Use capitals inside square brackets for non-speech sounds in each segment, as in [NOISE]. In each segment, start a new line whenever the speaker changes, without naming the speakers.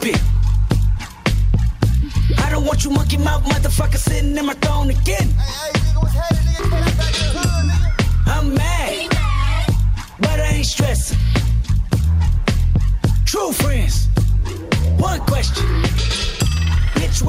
Jump it. I don't want you monkey mouth motherfucker sitting in my throne again. I'm mad, but I ain't stressing. True friends. One question.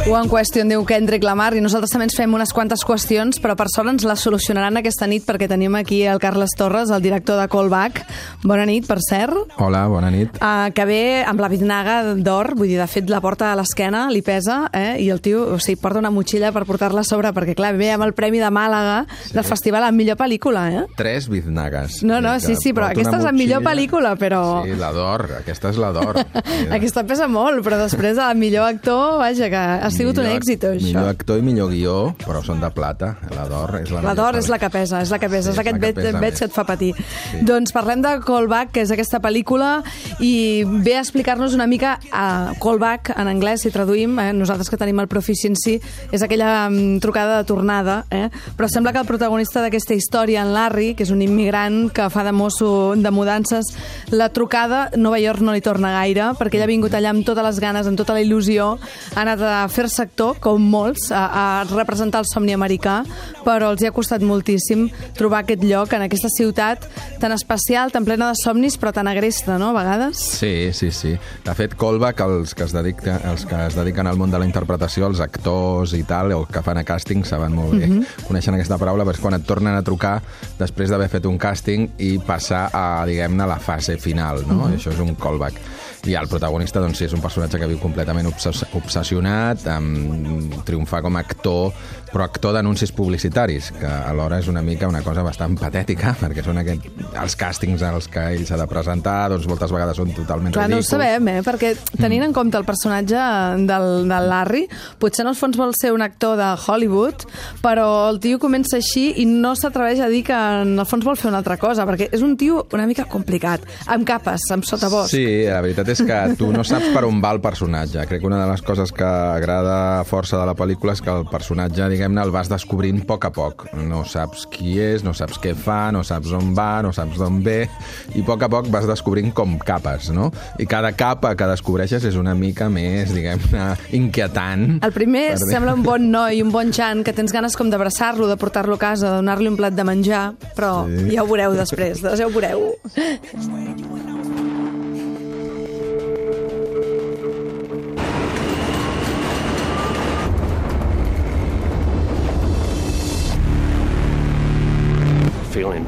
One Question diu Kendrick Lamar i nosaltres també ens fem unes quantes qüestions, però per sort ens les solucionaran aquesta nit perquè tenim aquí el Carles Torres, el director de Callback. Bona nit, per cert.
Hola, bona nit.
Uh, que ve amb la bitnaga d'or, vull dir, de fet la porta a l'esquena, li pesa, eh? i el tio o sigui, porta una motxilla per portar-la a sobre, perquè clar, ve amb el Premi de Màlaga sí. del festival amb millor pel·lícula, eh?
Tres biznagues.
No, no,
Que
sí, sí, però aquesta és la millor pel·lícula, però...
Sí, la d'or, aquesta és la d'or. [LAUGHS]
Aquesta pesa molt, però després el millor actor, vaja, que ha sigut un
Millor ac-
èxit, això.
Millor actor i millor guió, però són de plata. La d'or és la
La d'or és la que pesa, és la que pesa,
Sí,
és aquest vet,
pesa
veig
més.
que et fa patir. Sí. Doncs parlem de Callback, que és aquesta pel·lícula, i ve a explicar-nos una mica a Callback, en anglès, si traduïm, eh? nosaltres que tenim el Proficiency, és aquella mm, trucada de tornada, eh? però sembla que el protagonista d'aquesta història, en Larry, que és un immigrant que fa de mosso de mudances, la trucada Nova York no li torna gaire, perquè ell ha vingut allà amb totes les ganes, amb tota la il·lusió, ha anat a fer-se actor, com molts, a, a representar el somni americà, però els hi ha costat moltíssim trobar aquest lloc en aquesta ciutat tan especial, tan plena de somnis, però tan agresta, no?, a vegades.
Sí, sí, sí. De fet, callback, els que, es dedica, els que es dediquen al món de la interpretació, els actors i tal, o que fan a càsting, saben molt bé, coneixen aquesta paraula, però és quan et tornen a trucar després d'haver fet un càsting i passar a, diguem-ne, la fase final, no? Això és un callback. I el protagonista, doncs sí, és un personatge que viu completament obses obsessionat, amb triomfar com a actor, però actor d'anuncis publicitaris, que alhora és una mica una cosa bastant patètica, [LAUGHS] perquè són aquest, els càstings als que ell s'ha de presentar, doncs moltes vegades són totalment
Clar, no ho
ridículs.
sabem, eh? Perquè tenint en compte el personatge del, del Larry, potser en el fons vol ser un actor de Hollywood, però el tio comença així i no s'atreveix a dir que en el fons vol fer una altra cosa, perquè és un tio una mica complicat, amb capes, amb sotabosc.
Sí, la veritat és que tu no saps per on va el personatge. Crec que una de les coses que agrada força de la pel·lícula és que el personatge, diguem-ne, el vas descobrint a poc a poc. No saps qui és, no saps què fa, no saps on va, no saps d'on ve, i a poc a poc vas descobrint com capes, no? I cada capa que descobreixes és una mica més, diguem-ne, inquietant.
El primer
Per
sembla un bon noi, un bon xan, que tens ganes com d'abraçar-lo, de portar-lo a casa, de donar-li un plat de menjar, però
Sí.
ja ho veureu després, ja ho veureu.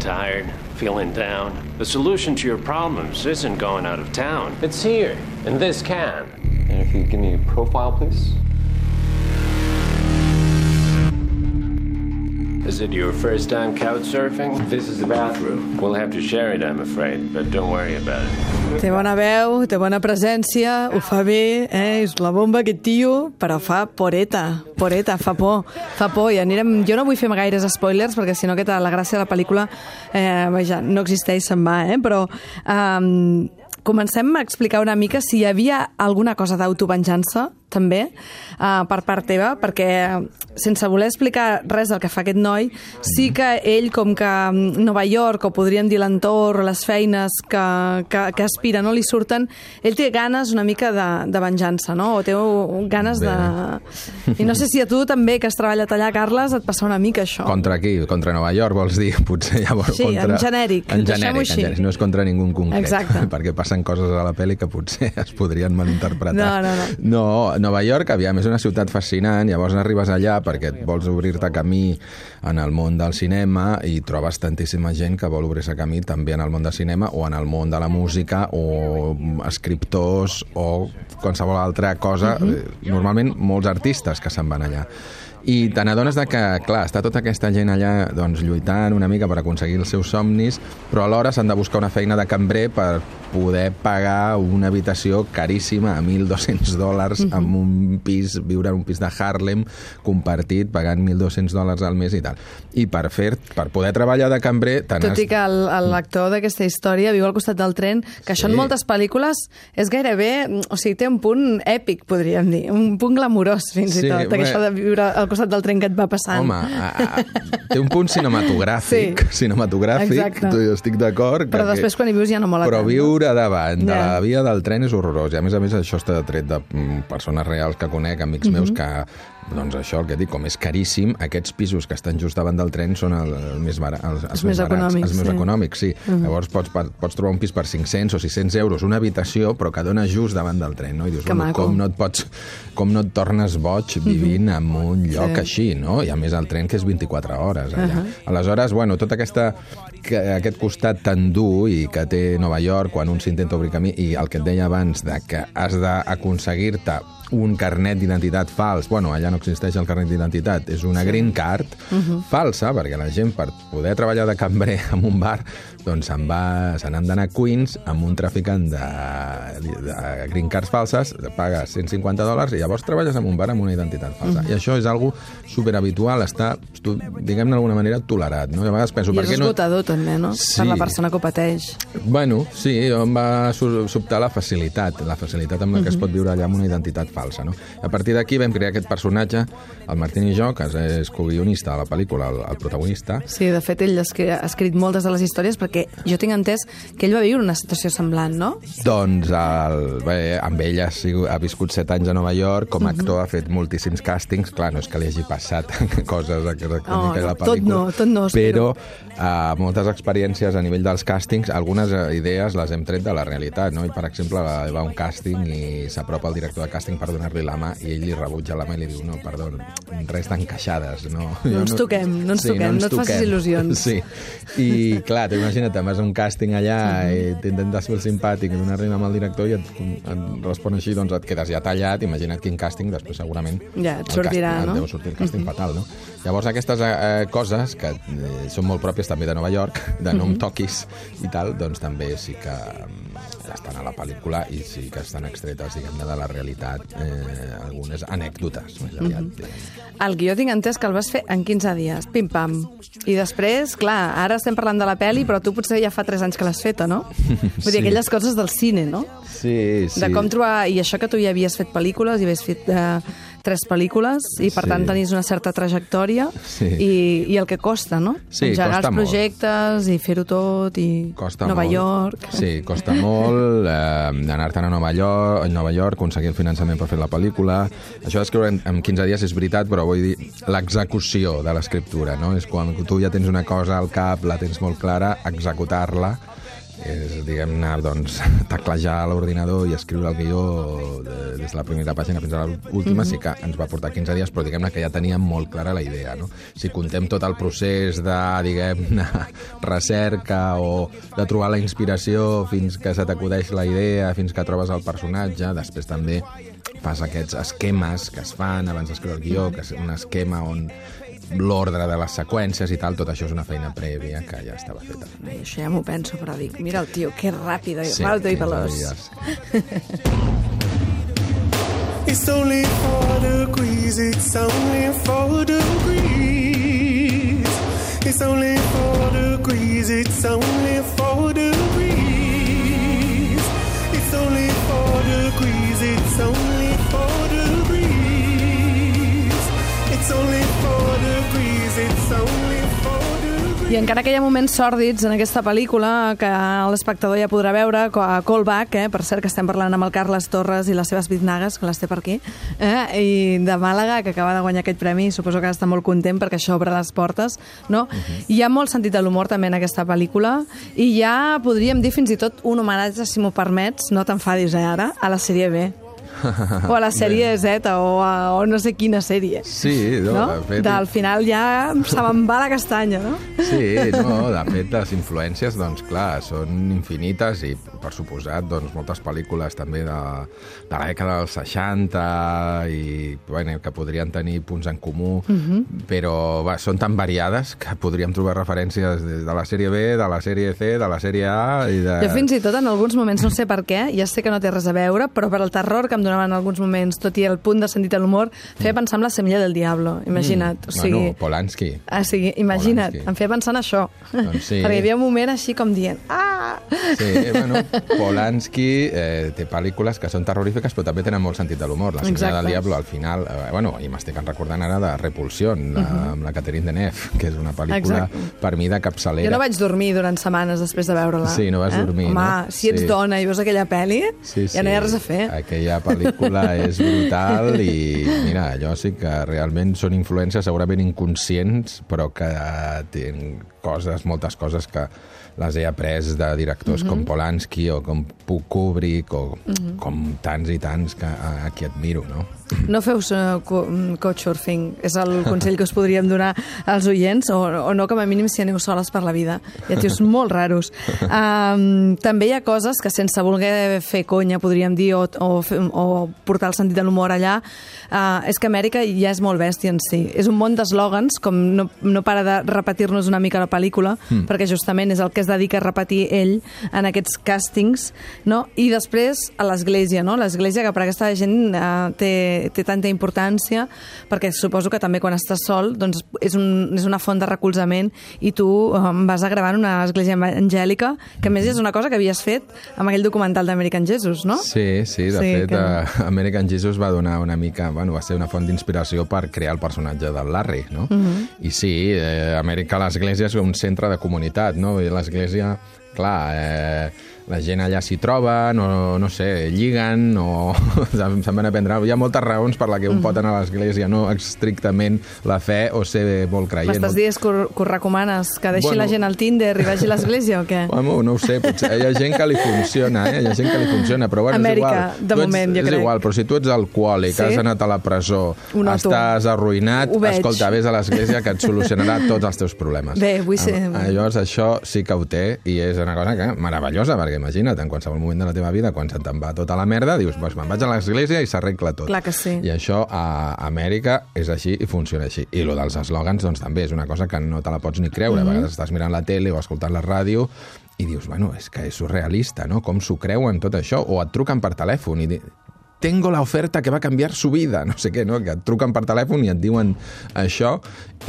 Tired? Feeling down? The solution to your problems isn't going out of town. It's here, in this can.
And if you give me a profile, please.
Is it your first time couch surfing? This is the bathroom. We'll have to share it, I'm afraid, but don't worry about it.
Té bona veu, té bona presència, ho fa bé, eh? és la bomba aquest tio, però fa poreta, poreta, fa por, fa por. I anirem... Jo no vull fer gaires spoilers, perquè si no aquesta, la gràcia de la pel·lícula eh, vaja, no existeix, se'n va, eh? però eh, comencem a explicar una mica si hi havia alguna cosa d'autovenjança, també, uh, per part teva, perquè sense voler explicar res del que fa aquest noi, sí que ell, com que mm, Nova York, o podríem dir l'entorn, les feines que, que, que aspira, no li surten, ell té ganes una mica de, de venjança, no? O té ganes de... I no sé si a tu també, que has treballat allà, Carles, et passa una mica això.
Contra qui? Contra Nova York, vols dir? [LAUGHS] Potser llavors
Sí,
contra...
en genèric,
En genèric, en genèric, no és contra ningú en concret.
Exacte. [LAUGHS]
Perquè passen coses a la pel·li que potser [LAUGHS] es podrien malinterpretar.
No, no, no.
No, Nova York, aviam, és una ciutat fascinant, llavors arribes allà perquè et vols obrir-te camí en el món del cinema i trobes tantíssima gent que vol obrir-se camí també en el món del cinema o en el món de la música o escriptors o qualsevol altra cosa.
Mhm.
Eh, Normalment molts artistes que se'n van allà. I te n'adones que, clar, està tota aquesta gent allà doncs, lluitant una mica per aconseguir els seus somnis, però alhora s'han de buscar una feina de cambrer per poder pagar una habitació caríssima a 1.200 dòlars
Mhm.
en un pis, viure en un pis de Harlem compartit, pagant 1.200 dòlars al mes i tal. I per fer, per poder treballar de cambrer...
Tot
n'has-
i que l'actor d'aquesta història viu al costat del tren, que això en
Sí.
moltes pel·lícules és gairebé... O sigui, té un punt èpic, podríem dir, un punt glamurós, fins
Sí,
i tot,
bé.
això de viure al costat del tren que et va passant.
Home, a, a, té un punt cinematogràfic,
Sí.
cinematogràfic,
Exacte.
estic d'acord.
Però
que-
després quan hi vius ja no mola
Però
tant,
viure viure davant de la via del tren és horrorós. I a més a més això està tret de mm, persones reals que conec, amics meus,
Mhm.
que doncs això, el que dic, com és caríssim, aquests pisos que estan just davant del tren són el, el més bar els, els,
més
barats,
econòmics,
els més
sí.
econòmics, sí. Llavors pots, pots trobar un pis per 500 o 600 euros, una habitació, però que dona just davant del tren, no? I dius, bueno, com no et pots, com no et tornes boig vivint en un lloc
Sí.
així, no? I a més el tren que és 24 hores allà. Aleshores, bueno, tota aquesta que, aquest costat tan dur i que té Nova York quan un s'intenta obrir camí i el que et deia abans de que has d'aconseguir-te un carnet d'identitat fals, bueno, allà no existeix el carnet d'identitat, és una green card falsa, perquè la gent per poder treballar de cambrer [LAUGHS] en un bar doncs se'n va, se n'han d'anar a Queens amb un traficant de, de green cards falses, pagues 150 dòlars i llavors treballes en un bar amb una identitat falsa. I això és algo superhabitual, està, diguem-ne d'alguna manera, tolerat. No? I a vegades penso,
I és
què no...
esgotador, també, no?
Sí.
Per la persona que ho pateix.
Bueno, sí, em va sobtar la facilitat, la facilitat amb la que es pot viure allà amb una identitat falsa. No? A partir d'aquí vam crear aquest personatge, el Martín i jo, que és co-guionista de la pel·lícula, el, el protagonista,
Sí, de fet, ell ha escrit moltes de les històries perquè jo tinc entès que ell va viure una situació semblant, no?
Doncs el, bé, amb ell ha, sigut, ha viscut set anys a Nova York, com a actor ha fet moltíssims càstings, clar, no és que li hagi passat [LAUGHS] coses exactament
Oh,
que la
no, tot
pel·lícula,
no, tot no,
però
espero.
uh, moltes experiències a nivell dels càstings, algunes eh, idees les hem tret de la realitat, no? I, per exemple, va, un càsting i s'apropa el director de càsting per donar-li la mà i ell li rebutja la mà i li diu, no, perdó, res d'encaixades, no?
No ens toquem, no ens toquem, no et facis il·lusions.
Sí, i clar, t'imagina't, te'n vas a un càsting allà i t'intentes fer el simpàtic i donar-li amb el director i et, et respon així, doncs et quedes ja tallat, imagina't quin càsting, després segurament...
Ja, et sortirà,
càsting,
no?
Et deu sortir el càsting fatal, no? Llavors aquestes eh, coses, que eh, són molt pròpies també de Nova York, de no em toquis i tal, doncs també sí que mm, estan a la pel·lícula i sí que estan extretes, diguem-ne, de la realitat, eh, algunes anècdotes, més aviat, diguem
El guió tinc entès que el vas fer en 15 dies, pim-pam. I després, clar, ara estem parlant de la peli, però tu potser ja fa 3 anys que l'has feta, no? [LAUGHS] Vull dir,
Sí.
aquelles coses del cine, no?
Sí, sí.
De com trobar... I això que tu ja havies fet pel·lícules, i havies fet eh, tres pel·lícules, i per
Sí.
tant tenies una certa trajectòria,
Sí.
i, i el que costa, no?
Sí,
Engegar
costa
els
molt.
projectes i fer-ho tot, i
Costa
Nova
molt.
York...
Sí, costa molt eh, anar-te'n a Nova York, a Nova York, aconseguir el finançament per fer la pel·lícula. Això d'escriure en, en 15 dies és veritat, però vull dir l'execució de l'escriptura, no? És quan tu ja tens una cosa al cap, la tens molt clara, executar-la és, diguem-ne, doncs, [LAUGHS] teclejar l'ordinador i escriure el guió de, des de la primera pàgina fins a l'última, sí que ens va portar 15 dies, però diguem-ne que ja teníem molt clara la idea, no? Si contem tot el procés de, diguem-ne, [LAUGHS] recerca o de trobar la inspiració fins que se t'acudeix la idea, fins que trobes el personatge, després també fas aquests esquemes que es fan abans d'escriure el guió, que és un esquema on l'ordre de les seqüències i tal, tot això és una feina prèvia que ja estava feta.
I això ja m'ho penso, però dic, mira el tio, que ràpid, i
Sí,
ràpid i
15
veloç. [LAUGHS]
It's only four degrees, it's only four degrees. It's only four degrees, it's only four
I encara que hi ha moments sòrdids en aquesta pel·lícula que l'espectador ja podrà veure, a Callback, eh? per cert que estem parlant amb el Carles Torres i les seves biznagues, que les té per aquí, eh? i de Màlaga, que acaba de guanyar aquest premi, suposo que està molt content perquè això obre les portes, no? Hi ha molt sentit de l'humor també en aquesta pel·lícula, i ja podríem dir fins i tot un homenatge, si m'ho permets, no t'enfadis eh, ara, a la sèrie B. [LAUGHS] o a la sèrie Z o, a, o no sé quina sèrie.
Sí, no,
no?
de fet...
Del final ja se me'n va la castanya, no?
Sí, no, de fet, les influències, doncs, clar, són infinites i, per suposat, doncs, moltes pel·lícules també de, de la dècada dels 60 i, bueno, que podrien tenir punts en comú, però va, són tan variades que podríem trobar referències de, de la sèrie B, de la sèrie C, de la sèrie A i de...
Jo fins i tot en alguns moments, no sé per què, ja sé que no té res a veure, però per al terror que em donava donava en alguns moments, tot i el punt de sentit de l'humor, feia pensar en la semilla del diablo, imagina't. O sigui,
Mm. Bueno, Polanski.
Ah, sí, imagina't,
Polanski.
em feia pensar en això.
Doncs sí. [LAUGHS]
Perquè hi havia un moment així com dient, ah!
Sí, bueno, Polanski eh, té pel·lícules que són terrorífiques però també tenen molt sentit de l'humor. La Semilla
Exacte.
del Diablo, al final... Eh, bueno, i m'estic recordant ara de Repulsión, la, amb la Catherine Deneuve, que és una pel·lícula.
Exacte.
per mi, de capçalera.
Jo no vaig dormir durant setmanes després de veure-la.
Sí, no vas dormir,
Home,
no?
si ets
Sí.
dona i veus aquella pel·li,
Sí, sí.
ja no hi ha res a fer.
Aquella pel·lícula és brutal i, mira, allò sí que realment són influències segurament inconscients, però que tenen coses, moltes coses que les he après de directors
Mhm.
com Polanski o com Kubrick o com tants i tants que, a, a qui admiro, no? [CLEARS THROAT]
No feu uh, co couchsurfing, és el [LAUGHS] consell que us podríem donar als oients, o, o no, com a mínim si aneu soles per la vida. Hi ha tios [LAUGHS] molt raros. Um, també hi ha coses que sense voler fer conya, podríem dir, o, o, o portar el sentit de l'humor allà, uh, és que Amèrica ja és molt bèstia en si. És un món d'eslògans, com no, no para de repetir-nos una mica la pel·lícula, mm. perquè justament és el que es dedica a repetir ell en aquests càstings, no? i després a l'església, no? l'església que per aquesta gent uh, té, té tanta importància, perquè suposo que també quan estàs sol doncs és, un, és una font de recolzament i tu um, vas a gravar en una església evangèlica, que més és una cosa que havies fet amb aquell documental d'American Jesus, no?
Sí, sí, de
Sí,
fet,
que-
que... American Jesus va donar una mica, bueno, va ser una font d'inspiració per crear el personatge del Larry, no?
Mhm.
I sí, eh, Amèrica, l'església és un centre de comunitat, no? I l'església, clar, eh, la gent allà s'hi troba, no, no sé, lliguen, o [LAUGHS] se'n van a prendre... Hi ha moltes raons per la que un pot anar a l'església, no estrictament la fe o ser molt creient.
M'estàs dient que, ho- que ho recomanes, que deixi
Bueno.
la gent al Tinder i vagi a l'església o què? [LAUGHS]
Bueno, no ho sé, potser hi ha gent que li funciona, eh? Hi ha gent que li funciona, però bueno,
Amèrica,
és igual.
de
Tu ets,
moment, jo
és
crec.
igual, però si tu ets alcohòlic,
Sí?
has anat a la presó,
noto.
estàs arruïnat, escolta, vés a l'església que et solucionarà tots els teus problemes.
Bé, vull ser-
Ah, Llavors, això sí que ho té, i és una cosa que meravellosa, perquè imagina't, en qualsevol moment de la teva vida, quan se te'n va tota la merda, dius, pues, me'n vaig a l'església i s'arregla tot.
Clar que sí.
I això a Amèrica és així i funciona així. I lo dels eslògans, doncs també és una cosa que no te la pots ni creure. Mm -hmm. A vegades estàs mirant la tele o escoltant la ràdio i dius, bueno, és que és surrealista, no? Com s'ho creuen tot això? O et truquen per telèfon i tengo la oferta que va a cambiar su vida, no sé què, no? que et truquen per telèfon i et diuen això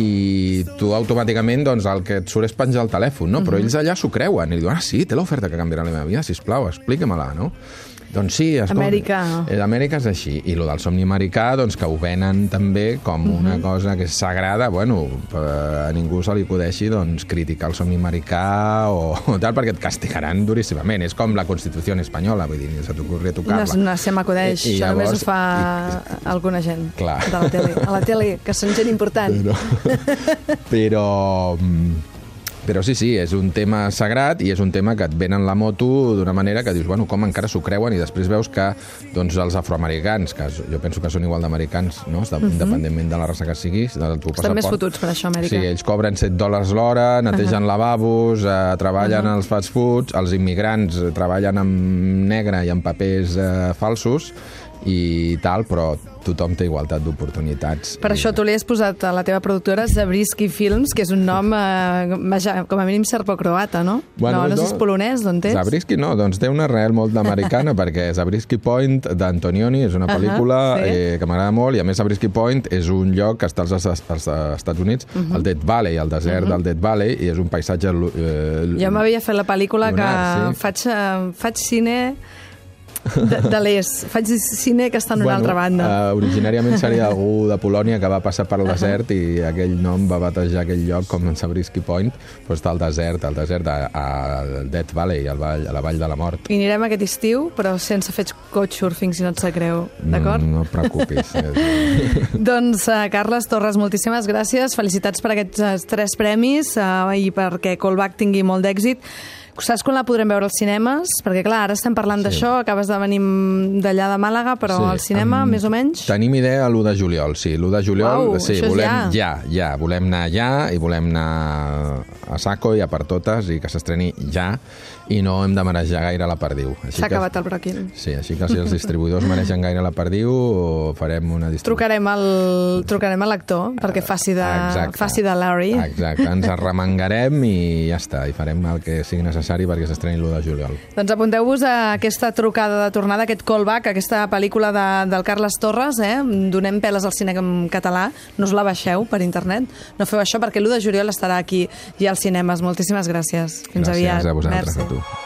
i tu automàticament doncs, el que et surt és penjar el telèfon, no? però ells allà s'ho creuen i diuen, ah sí, té l'oferta que canviarà la meva vida, sisplau, explica-me-la, no? Doncs sí, escolta,
Amèrica.
Eh, Amèrica és així. I lo del somni americà, doncs, que ho venen també com una cosa que és sagrada, bueno, eh, a ningú se li acudeixi doncs, criticar el somni americà o, o tal, perquè et castigaran duríssimament. És com la Constitució espanyola, vull dir, ni se t'ocorri
No,
tocar-la.
no se m'acudeix,
I- i
això només ho
llavors-
fa alguna gent
Clar.
de la tele. A la tele, que són gent important.
Però, però, mm, però sí, sí, és un tema sagrat i és un tema que et venen la moto d'una manera que dius, bueno, com encara s'ho creuen i després veus que doncs, els afroamericans, que jo penso que són igual d'americans, no? Està- independentment de la raça que siguis, del teu
Mhm. Estan més
passaport.
fotuts per això, Amèrica.
Sí, ells cobren 7 dòlars l'hora, netegen lavabos, eh, treballen als fast foods, els immigrants treballen amb negre i amb papers eh, falsos i tal, però tothom té igualtat d'oportunitats.
Per
I-
això tu li has posat a la teva productora Zabriskie Films, que és un nom, eh, vaja, com a mínim serbo-croata, no? no, no sé si és polonès, d'on és?
Zabriskie no, doncs té una arrel molt americana [LAUGHS] perquè Zabriskie Point d'Antonioni és una pel·lícula
sí.
eh, que m'agrada molt i a més Zabriskie Point és un lloc que està als, als, als Estats Units,
Mhm.
el Death Valley, el desert del Death Valley i és un paisatge... Eh,
Jo m'havia fet la pel·lícula que
Lunar, sí.
faig, eh, faig cine de, de l'est. Faig cine que està en una altra banda.
Uh, originàriament seria [LAUGHS] algú de Polònia que va passar per el desert i aquell nom va batejar aquell lloc com Zabriskie Point, però està al desert, al desert, a, a Death Valley, al vall, a la vall de la mort.
I anirem aquest estiu, però sense fer couchsurfing, si no et sap greu. D'acord?
No, no et preocupis. [LAUGHS]
Doncs, uh, Carles Torres, moltíssimes gràcies. Felicitats per aquests uh, tres premis uh, i perquè Callback tingui molt d'èxit. Saps quan la podrem veure als cinemes? Perquè, clar, ara estem parlant
Sí.
d'això, acabes de venir d'allà de Màlaga, però
Sí,
al cinema,
em-
més o menys?
Tenim idea l'1 de juliol, sí. L'1 de juliol,
Uau,
sí, volem
ja.
ja, ja. Volem anar ja i volem anar a saco i a per totes i que s'estreni ja i no hem de marejar gaire la perdiu.
S'ha acabat el bròquil.
Sí, així que si els distribuïdors mereixen gaire la perdiu, farem una distribució.
Trucarem al trucarem a l'actor perquè faci de,
Exacte.
faci de Larry.
Exacte, ens [LAUGHS] arremangarem i ja està, i farem el que sigui necessari perquè s'estreni l'1 de juliol.
Doncs apunteu-vos a aquesta trucada de tornada, aquest callback, aquesta pel·lícula de, del Carles Torres, eh? Donem peles al cine en català, no us la baixeu per internet, no feu això perquè l'1 de juliol estarà aquí i als cinemes. Moltíssimes gràcies. Fins
Gràcies
aviat.
a vosaltres,
Merci.
A tu.